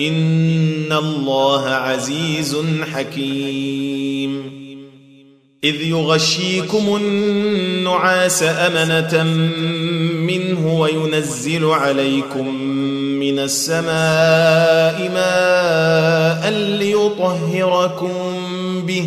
إن الله عزيز حكيم إذ يغشيكم النعاس أمنة منه وينزل عليكم من السماء ماء ليطهركم به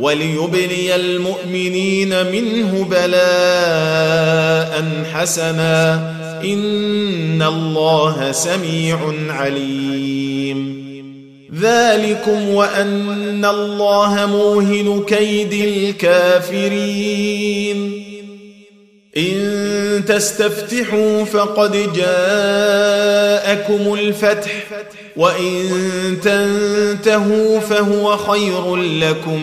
وليبلي المؤمنين منه بلاء حسنا. إن الله سميع عليم. ذلكم وأن الله موهن كيد الكافرين. إن تستفتحوا فقد جاءكم الفتح وإن تنتهوا فهو خير لكم.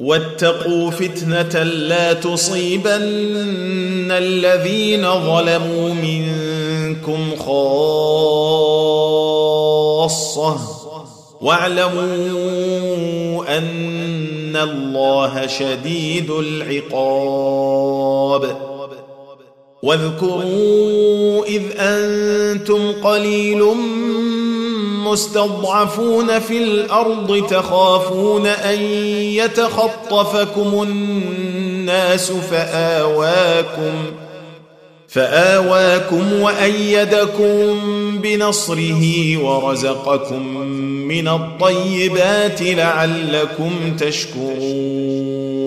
واتقوا فتنة لا تصيبن الذين ظلموا منكم خاصة. واعلموا أن الله شديد العقاب. واذكروا إذ أنتم قليل مستضعفون في الأرض تخافون أن يتخطفكم الناس فآواكم فآواكم وأيدكم بنصره ورزقكم من الطيبات لعلكم تشكرون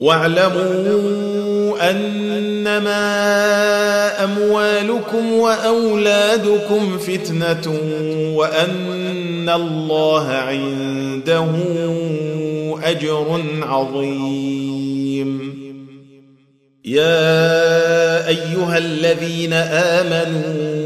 واعلموا أنما أموالكم وأولادكم فتنة وأن الله عنده أجر عظيم. يا أيها الذين آمنوا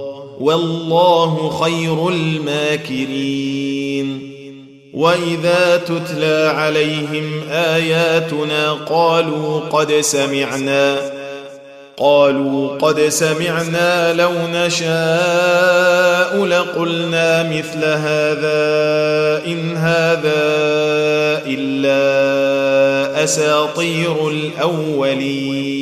والله خير الماكرين. وإذا تتلى عليهم آياتنا قالوا قد سمعنا قالوا قد سمعنا لو نشاء لقلنا مثل هذا إن هذا إلا أساطير الأولين.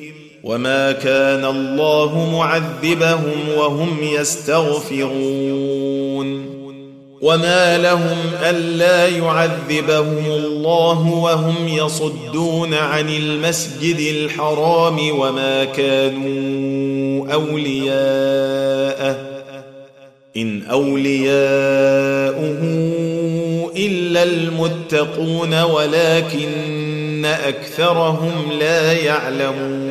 وما كان الله معذبهم وهم يستغفرون وما لهم الا يعذبهم الله وهم يصدون عن المسجد الحرام وما كانوا اولياءه ان اولياؤه الا المتقون ولكن اكثرهم لا يعلمون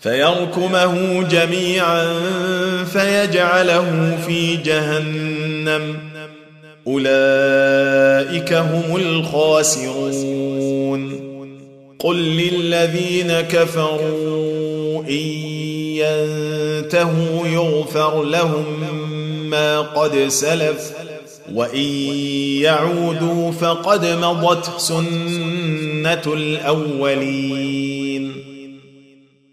فيركمه جميعا فيجعله في جهنم. أولئك هم الخاسرون. قل للذين كفروا إن ينتهوا يغفر لهم ما قد سلف وإن يعودوا فقد مضت سنة الأولين.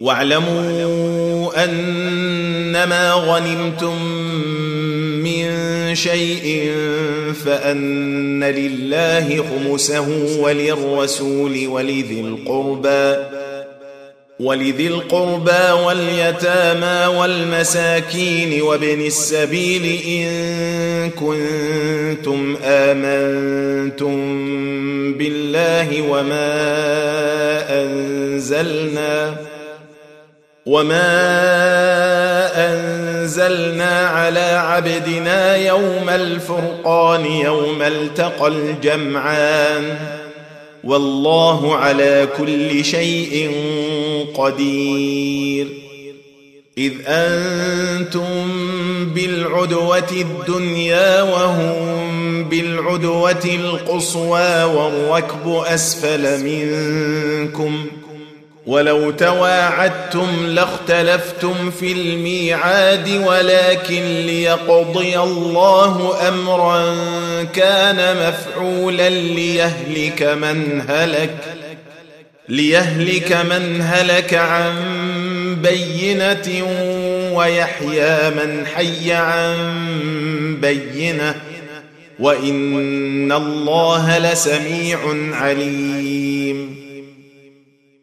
واعلموا أنما غنمتم من شيء فأن لله خمسه وللرسول ولذي القربى. ولذي القربى واليتامى والمساكين وابن السبيل إن كنتم آمنتم بالله وما أنزلنا وما أنزلنا على عبدنا يوم الفرقان يوم التقى الجمعان والله على كل شيء قدير. إذ أنتم بالعدوة الدنيا وهم بالعدوة القصوى والركب أسفل منكم. ولو تواعدتم لاختلفتم في الميعاد ولكن ليقضي الله أمرا كان مفعولا ليهلك من هلك ليهلك من هلك عن بينة ويحيى من حي عن بينة. وإن الله لسميع عليم.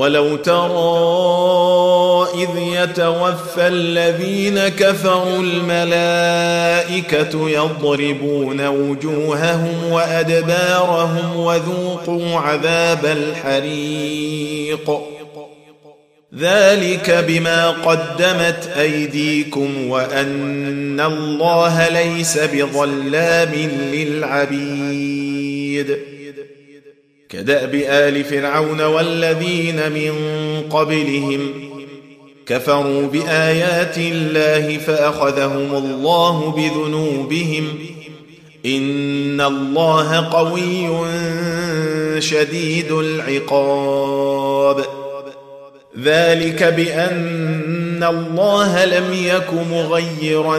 ولو ترى إذ يتوفى الذين كفروا الملائكة يضربون وجوههم وأدبارهم وذوقوا عذاب الحريق. ذلك بما قدمت أيديكم وأن الله ليس بظلام للعبيد. كدأب آل فرعون والذين من قبلهم كفروا بآيات الله فأخذهم الله بذنوبهم إن الله قوي شديد العقاب. ذلك بأن الله لم يك مغيرا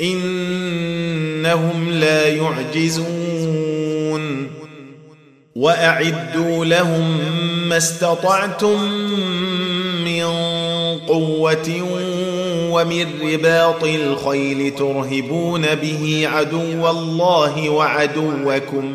إنهم لا يعجزون. وأعدوا لهم ما استطعتم من قوة ومن رباط الخيل ترهبون به عدو الله وعدوكم.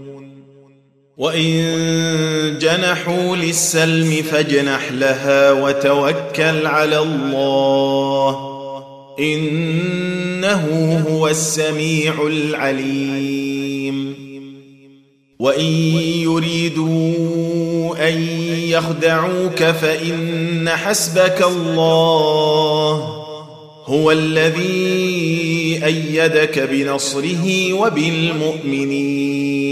وإن جنحوا للسلم فاجنح لها وتوكل على الله. إنه هو السميع العليم. وإن يريدوا أن يخدعوك فإن حسبك الله. هو الذي أيدك بنصره وبالمؤمنين.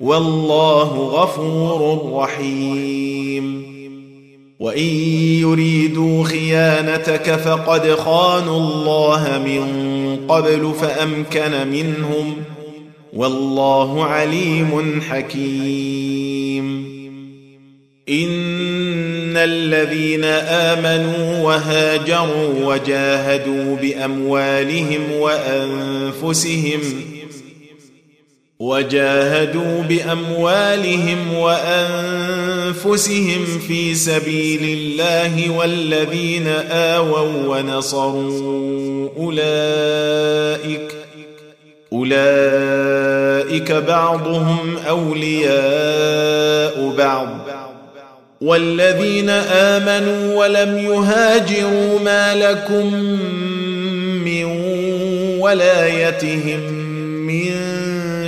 والله غفور رحيم. وإن يريدوا خيانتك فقد خانوا الله من قبل فأمكن منهم. والله عليم حكيم. إن الذين آمنوا وهاجروا وجاهدوا بأموالهم وأنفسهم وجاهدوا بأموالهم وأنفسهم في سبيل الله والذين آووا ونصروا أولئك أولئك بعضهم أولياء بعض والذين آمنوا ولم يهاجروا ما لكم من ولايتهم من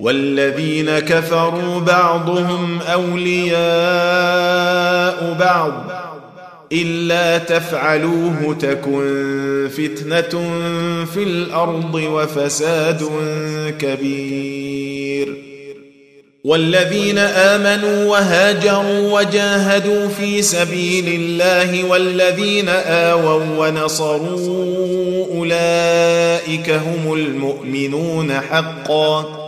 والذين كفروا بعضهم أولياء بعض. إلا تفعلوه تكن فتنة في الأرض وفساد كبير. والذين آمنوا وهاجروا وجاهدوا في سبيل الله والذين آووا ونصروا أولئك هم المؤمنون حقا.